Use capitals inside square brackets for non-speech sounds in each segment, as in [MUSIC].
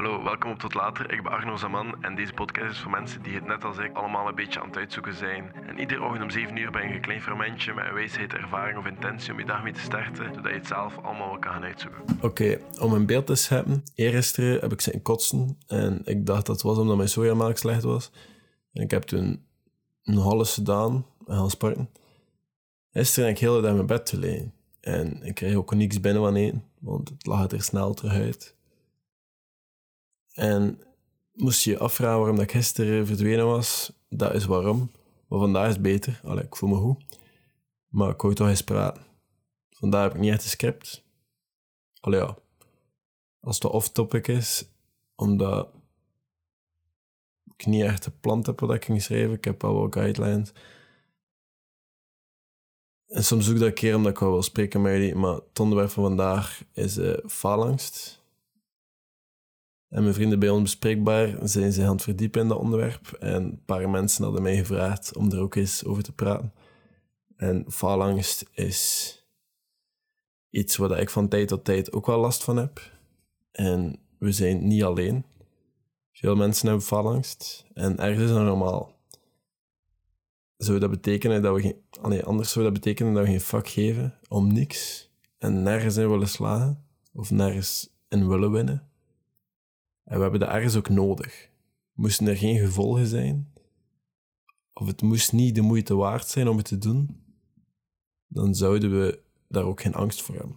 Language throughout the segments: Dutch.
Hallo, welkom op Tot Later. Ik ben Arno Zaman en deze podcast is voor mensen die het net als ik allemaal een beetje aan het uitzoeken zijn. En iedere ochtend om 7 uur ben je een klein fermentje met een wijsheid, ervaring of intentie om je dag mee te starten, zodat je het zelf allemaal wel kan gaan uitzoeken. Oké, om een beeld te hebben. Eergisteren heb ik zitten kotsen en ik dacht dat het was omdat mijn sojamelk slecht was. En ik heb toen een halve gedaan en gaan sporten. Gisteren heb ik heel de dag in mijn bed te liggen. En ik kreeg ook niks binnen van eten, want het lag er snel terug uit. En moest je je afvragen waarom ik gisteren verdwenen was, dat is waarom. Maar vandaag is beter. Allee, ik voel me goed. Maar ik wou toch eens praten. Vandaag heb ik niet echt een script. Allee ja, als het off-topic is, omdat ik niet echt een plan heb wat ik ging schrijven. Ik heb al wel guidelines. En soms zoek ik dat een keer omdat ik wel wil spreken met jullie. Maar het onderwerp van vandaag is uh, faalangst. En mijn vrienden bij ons bespreekbaar zijn zich aan het verdiepen in dat onderwerp. En een paar mensen hadden mij gevraagd om er ook eens over te praten. En faalangst is iets waar ik van tijd tot tijd ook wel last van heb. En we zijn niet alleen. Veel mensen hebben faalangst. En ergens is dat normaal. Zou dat betekenen dat we geen... Anders zou dat betekenen dat we geen vak geven om niks en nergens in willen slagen of nergens in willen winnen. En we hebben dat ergens ook nodig. Moesten er geen gevolgen zijn, of het moest niet de moeite waard zijn om het te doen, dan zouden we daar ook geen angst voor hebben.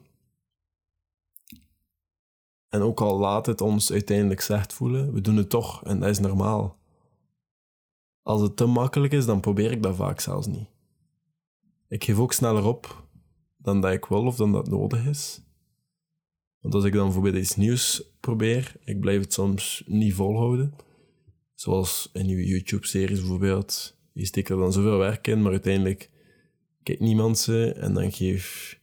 En ook al laat het ons uiteindelijk slecht voelen, we doen het toch en dat is normaal. Als het te makkelijk is, dan probeer ik dat vaak zelfs niet. Ik geef ook sneller op dan dat ik wil of dan dat nodig is. Want als ik dan bijvoorbeeld iets nieuws probeer, ik blijf het soms niet volhouden. Zoals in je YouTube-series bijvoorbeeld. Je steekt er dan zoveel werk in, maar uiteindelijk kijkt niemand ze en dan geef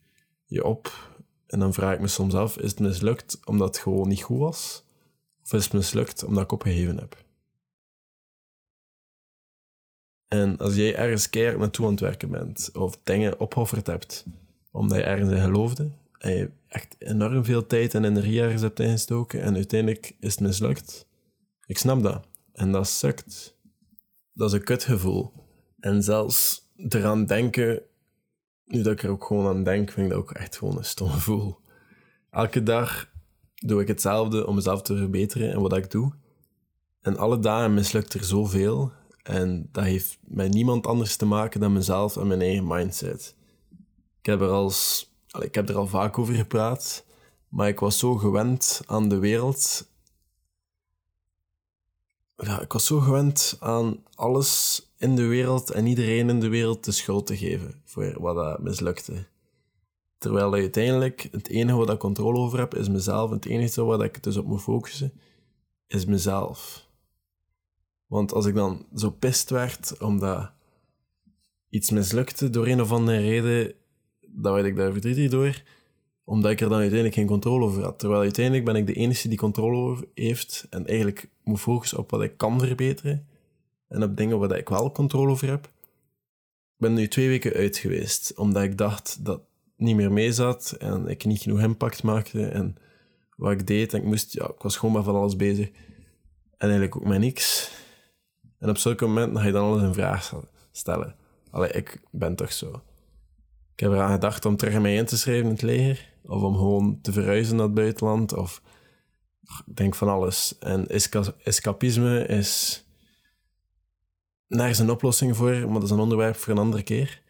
je op. En dan vraag ik me soms af, is het mislukt omdat het gewoon niet goed was? Of is het mislukt omdat ik opgegeven heb? En als jij ergens keihard naartoe aan het werken bent, of dingen opofferd hebt, omdat je ergens in geloofde, je echt enorm veel tijd en energie ergens hebt ingestoken en uiteindelijk is het mislukt. Ik snap dat. En dat sukt. Dat is een kutgevoel. En zelfs eraan denken, nu dat ik er ook gewoon aan denk, vind ik dat ook echt gewoon een stom gevoel. Elke dag doe ik hetzelfde om mezelf te verbeteren en wat ik doe. En alle dagen mislukt er zoveel. En dat heeft met niemand anders te maken dan mezelf en mijn eigen mindset. Ik heb er als ik heb er al vaak over gepraat, maar ik was zo gewend aan de wereld. Ja, ik was zo gewend aan alles in de wereld en iedereen in de wereld de schuld te geven voor wat dat mislukte. Terwijl uiteindelijk het enige wat ik controle over heb, is mezelf. Het enige wat ik dus op moet focussen, is mezelf. Want als ik dan zo pist werd omdat iets mislukte door een of andere reden, dan werd ik daar verdrietig door, omdat ik er dan uiteindelijk geen controle over had. Terwijl uiteindelijk ben ik de enige die controle over heeft en eigenlijk moet focussen op wat ik kan verbeteren en op dingen waar ik wel controle over heb. Ik ben nu twee weken uit geweest, omdat ik dacht dat niet meer mee zat en ik niet genoeg impact maakte en wat ik deed. En ik, moest, ja, ik was gewoon maar van alles bezig en eigenlijk ook met niks. En op zulke momenten ga je dan alles in vraag stellen. Allee, ik ben toch zo. Ik heb eraan gedacht om terug mij in te schrijven in het leger. Of om gewoon te verhuizen naar het buitenland. Of ik denk van alles. En escapisme is nergens een oplossing voor, maar dat is een onderwerp voor een andere keer.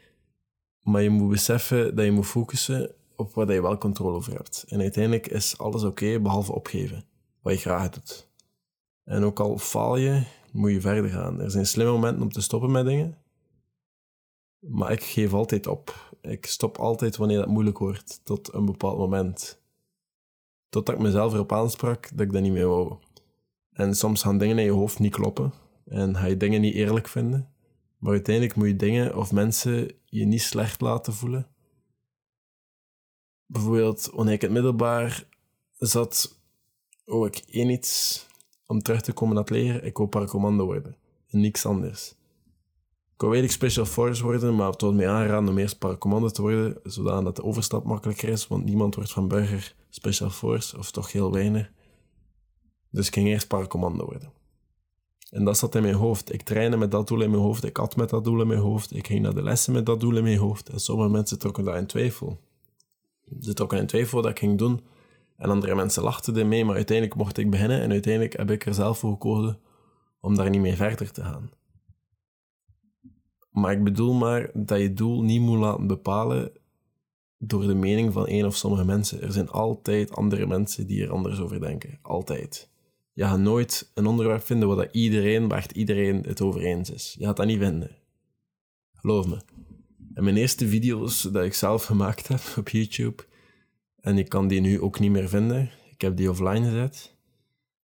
Maar je moet beseffen dat je moet focussen op wat je wel controle over hebt. En uiteindelijk is alles oké, behalve opgeven. Wat je graag doet. En ook al faal je, moet je verder gaan. Er zijn slimme momenten om te stoppen met dingen. Maar ik geef altijd op. Ik stop altijd wanneer het moeilijk wordt, tot een bepaald moment. Totdat ik mezelf erop aansprak dat ik dat niet meer wou. En soms gaan dingen in je hoofd niet kloppen. En ga je dingen niet eerlijk vinden. Maar uiteindelijk moet je dingen of mensen je niet slecht laten voelen. Bijvoorbeeld, wanneer ik in het middelbaar zat, wou ik één iets om terug te komen naar het leren. Ik wou paracommando worden. En niks anders. Ik wil eigenlijk Special Force worden, maar het wordt mij aangeraden om eerst paracommando te worden, zodat de overstap makkelijker is, want niemand wordt van burger Special Force, of toch heel weinig. Dus ik ging eerst paracommando worden. En dat zat in mijn hoofd. Ik trainde met dat doel in mijn hoofd. Ik had met dat doel in mijn hoofd. Ik ging naar de lessen met dat doel in mijn hoofd. En sommige mensen trokken daar in twijfel. Ze trokken in twijfel dat ik ging doen. En andere mensen lachten ermee, maar uiteindelijk mocht ik beginnen. En uiteindelijk heb ik er zelf voor gekozen om daar niet mee verder te gaan. Maar ik bedoel maar dat je doel niet moet laten bepalen door de mening van één of sommige mensen. Er zijn altijd andere mensen die er anders over denken. Altijd. Je gaat nooit een onderwerp vinden waar dat iedereen, waar iedereen het over eens is. Je gaat dat niet vinden. Geloof me. En mijn eerste video's dat ik zelf gemaakt heb op YouTube, en ik kan die nu ook niet meer vinden. Ik heb die offline gezet.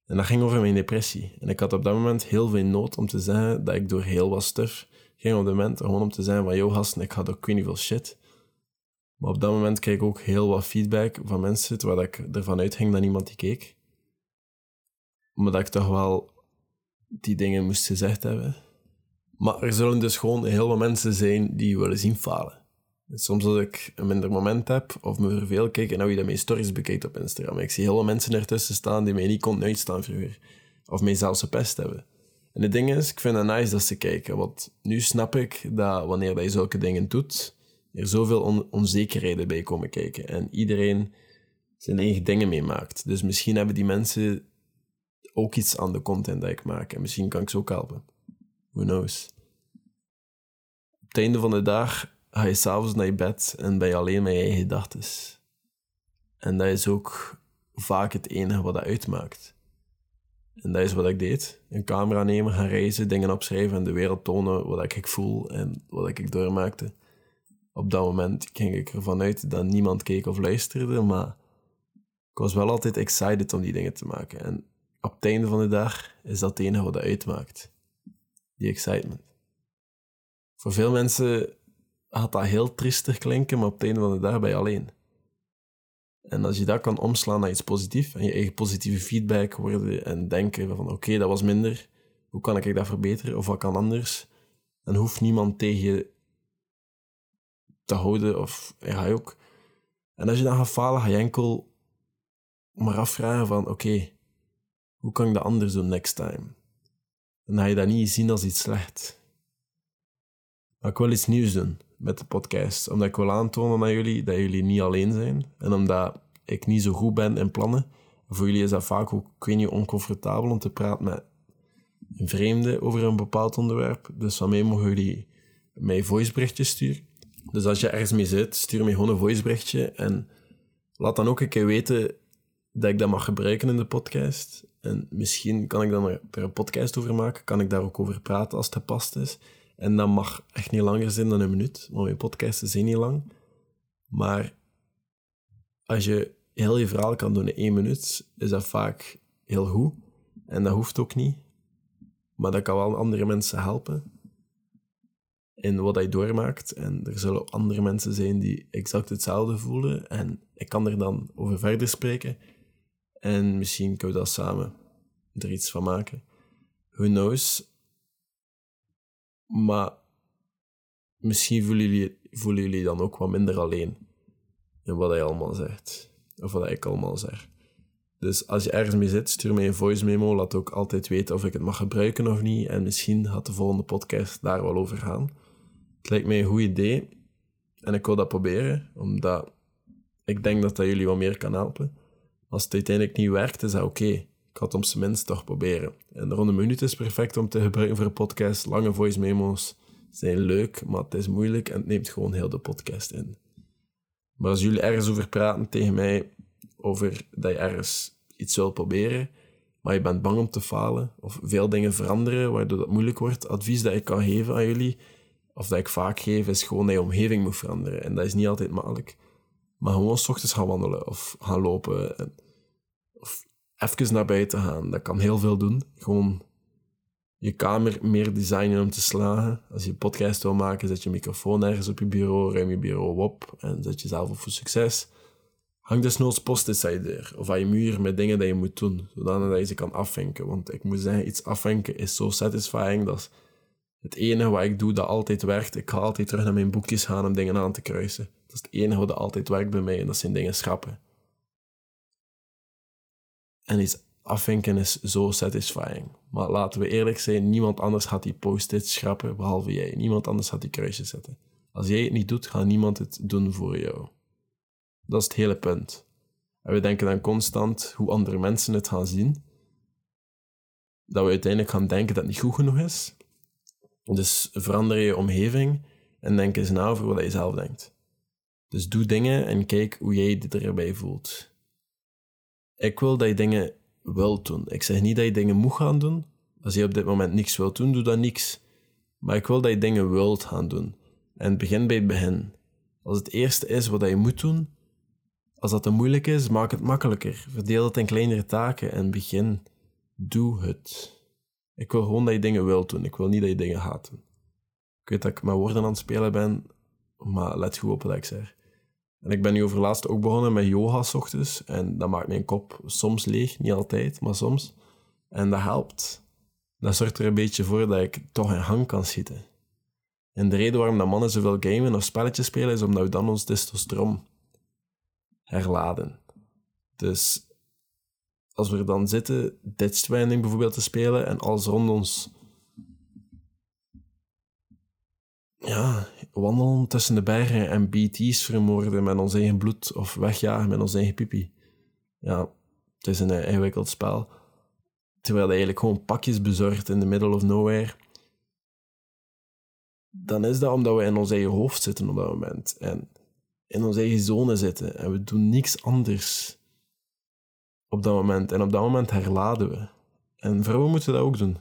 En dat ging over mijn depressie. En ik had op dat moment heel veel nood om te zeggen dat ik door heel wat stuff ging op dat moment gewoon om te zeggen van, yo gasten, ik had ook niet veel shit. Maar op dat moment kreeg ik ook heel wat feedback van mensen, terwijl ik ervan uitging dat niemand die keek. Maar dat ik toch wel die dingen moest gezegd hebben. Maar er zullen dus gewoon heel veel mensen zijn die willen zien falen. Soms als ik een minder moment heb of me verveel, kijk en nou je mijn stories bekijkt op Instagram. Ik zie heel veel mensen ertussen staan die mij niet konden uitstaan vroeger. Of mij zelfs gepest hebben. En het ding is, ik vind het nice dat ze kijken. Want nu snap ik dat wanneer je zulke dingen doet, er zoveel onzekerheden bij komen kijken. En iedereen zijn eigen dingen meemaakt. Dus misschien hebben die mensen ook iets aan de content dat ik maak. En misschien kan ik ze ook helpen. Who knows? Op het einde van de dag ga je s'avonds naar je bed en ben je alleen met je eigen gedachten. En dat is ook vaak het enige wat dat uitmaakt. En dat is wat ik deed. Een camera nemen, gaan reizen, dingen opschrijven en de wereld tonen wat ik voel en wat ik doormaakte. Op dat moment ging ik ervan uit dat niemand keek of luisterde, maar ik was wel altijd excited om die dingen te maken. En op het einde van de dag is dat het enige wat dat uitmaakt. Die excitement. Voor veel mensen gaat dat heel triestig klinken, maar op het einde van de dag ben je alleen. En als je dat kan omslaan naar iets positiefs en je eigen positieve feedback worden en denken van oké, dat was minder, hoe kan ik dat verbeteren of wat kan anders, dan hoeft niemand tegen je te houden of ja, ook. En als je dan gaat falen, ga je enkel maar afvragen van oké, hoe kan ik dat anders doen next time? Dan ga je dat niet zien als iets slecht. Maar ik wil iets nieuws doen met de podcast. Omdat ik wil aantonen aan jullie dat jullie niet alleen zijn. En omdat ik niet zo goed ben in plannen. Voor jullie is dat vaak ook, ik weet niet, oncomfortabel om te praten met een vreemde over een bepaald onderwerp. Dus van mij mogen jullie mij voiceberichtjes sturen. Dus als je ergens mee zit, stuur me gewoon een voiceberichtje. En laat dan ook een keer weten dat ik dat mag gebruiken in de podcast. En misschien kan ik dan er een podcast over maken. Kan ik daar ook over praten als het gepast is. En dat mag echt niet langer zijn dan een minuut, want mijn podcasten zijn niet lang. Maar als je heel je verhaal kan doen in één minuut, is dat vaak heel goed. En dat hoeft ook niet. Maar dat kan wel andere mensen helpen in wat hij doormaakt. En er zullen andere mensen zijn die exact hetzelfde voelen. En ik kan er dan over verder spreken. En misschien kunnen we dat samen er iets van maken. Who knows? Maar misschien voelen jullie, voelen jullie dan ook wat minder alleen in wat hij allemaal zegt. Of wat ik allemaal zeg. Dus als je ergens mee zit, stuur mij een voice memo. Laat ook altijd weten of ik het mag gebruiken of niet. En misschien gaat de volgende podcast daar wel over gaan. Het lijkt mij een goed idee. En ik wil dat proberen, omdat ik denk dat dat jullie wat meer kan helpen. Als het uiteindelijk niet werkt, is dat oké ik had het op minst toch proberen. En de ronde minuut is perfect om te gebruiken voor een podcast. Lange voice memos zijn leuk, maar het is moeilijk en het neemt gewoon heel de podcast in. Maar als jullie ergens over praten tegen mij, over dat je ergens iets wil proberen, maar je bent bang om te falen, of veel dingen veranderen, waardoor dat moeilijk wordt, advies dat ik kan geven aan jullie, of dat ik vaak geef, is gewoon dat je omgeving moet veranderen. En dat is niet altijd makkelijk. Maar gewoon s ochtends gaan wandelen, of gaan lopen, en, even naar buiten gaan. Dat kan heel veel doen. Gewoon je kamer meer designen om te slagen. Als je podcast wil maken, zet je microfoon ergens op je bureau, ruim je bureau op en zet jezelf op voor succes. Hang desnoods post-its aan je deur of aan je muur met dingen die je moet doen, zodat je ze kan afvinken. Want ik moet zeggen, iets afvinken is zo satisfying. Dat het enige wat ik doe dat altijd werkt. Ik ga altijd terug naar mijn boekjes gaan om dingen aan te kruisen. Dat is het enige wat altijd werkt bij mij en dat zijn dingen schrappen. En iets afvinken is zo satisfying. Maar laten we eerlijk zijn, niemand anders gaat die post-its schrappen, behalve jij. Niemand anders gaat die kruisjes zetten. Als jij het niet doet, gaat niemand het doen voor jou. Dat is het hele punt. En we denken dan constant hoe andere mensen het gaan zien. Dat we uiteindelijk gaan denken dat het niet goed genoeg is. Dus verander je omgeving en denk eens na over wat je zelf denkt. Dus doe dingen en kijk hoe jij je erbij voelt. Ik wil dat je dingen wilt doen. Ik zeg niet dat je dingen moet gaan doen. Als je op dit moment niks wilt doen, doe dan niks. Maar ik wil dat je dingen wilt gaan doen. En begin bij het begin. Als het eerste is wat je moet doen, als dat te moeilijk is, maak het makkelijker. Verdeel het in kleinere taken en begin. Doe het. Ik wil gewoon dat je dingen wilt doen. Ik wil niet dat je dingen gaat doen. Ik weet dat ik met woorden aan het spelen ben, maar let goed op wat ik zeg. En ik ben nu over laatst ook begonnen met yoga s ochtends. En dat maakt mijn kop soms leeg. Niet altijd, maar soms. En dat helpt. Dat zorgt er een beetje voor dat ik toch in hang kan schieten. En de reden waarom dat mannen zoveel gamen of spelletjes spelen, is omdat we dan ons testosteron herladen. Dus als we dan zitten, Stranding bijvoorbeeld te spelen, en alles rond ons ja, wandelen tussen de bergen en BT's vermoorden met ons eigen bloed of wegjagen met ons eigen pipi. Ja, het is een ingewikkeld spel. Terwijl hij eigenlijk gewoon pakjes bezorgt in the middle of nowhere. Dan is dat omdat we in ons eigen hoofd zitten op dat moment. En in onze eigen zone zitten. En we doen niks anders op dat moment. En op dat moment herladen we. En vrouwen moeten dat ook doen.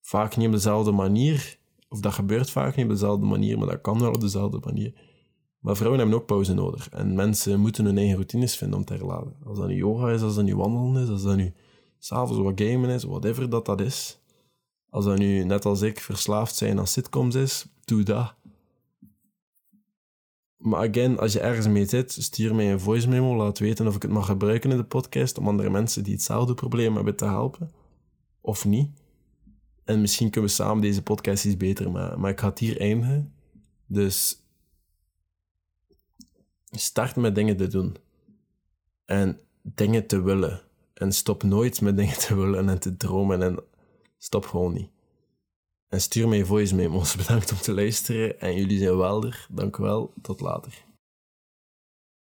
Vaak niet op dezelfde manier, of dat gebeurt vaak niet op dezelfde manier, maar dat kan wel op dezelfde manier. Maar vrouwen hebben ook pauze nodig. En mensen moeten hun eigen routines vinden om te herladen. Als dat nu yoga is, als dat nu wandelen is, als dat nu s'avonds wat gamen is, whatever dat dat is. Als dat nu, net als ik, verslaafd zijn aan sitcoms is, doe dat. Maar again, als je ergens mee zit, stuur mij een voice memo. Laat weten of ik het mag gebruiken in de podcast om andere mensen die hetzelfde probleem hebben te helpen. Of niet. En misschien kunnen we samen deze podcast iets beter maken. Maar ik ga het hier eindigen. Dus start met dingen te doen. En dingen te willen. En stop nooit met dingen te willen en te dromen. En stop gewoon niet. En stuur mij voice [LAUGHS] memo's. Bedankt om te luisteren. En jullie zijn welder. Dank u wel. Tot later.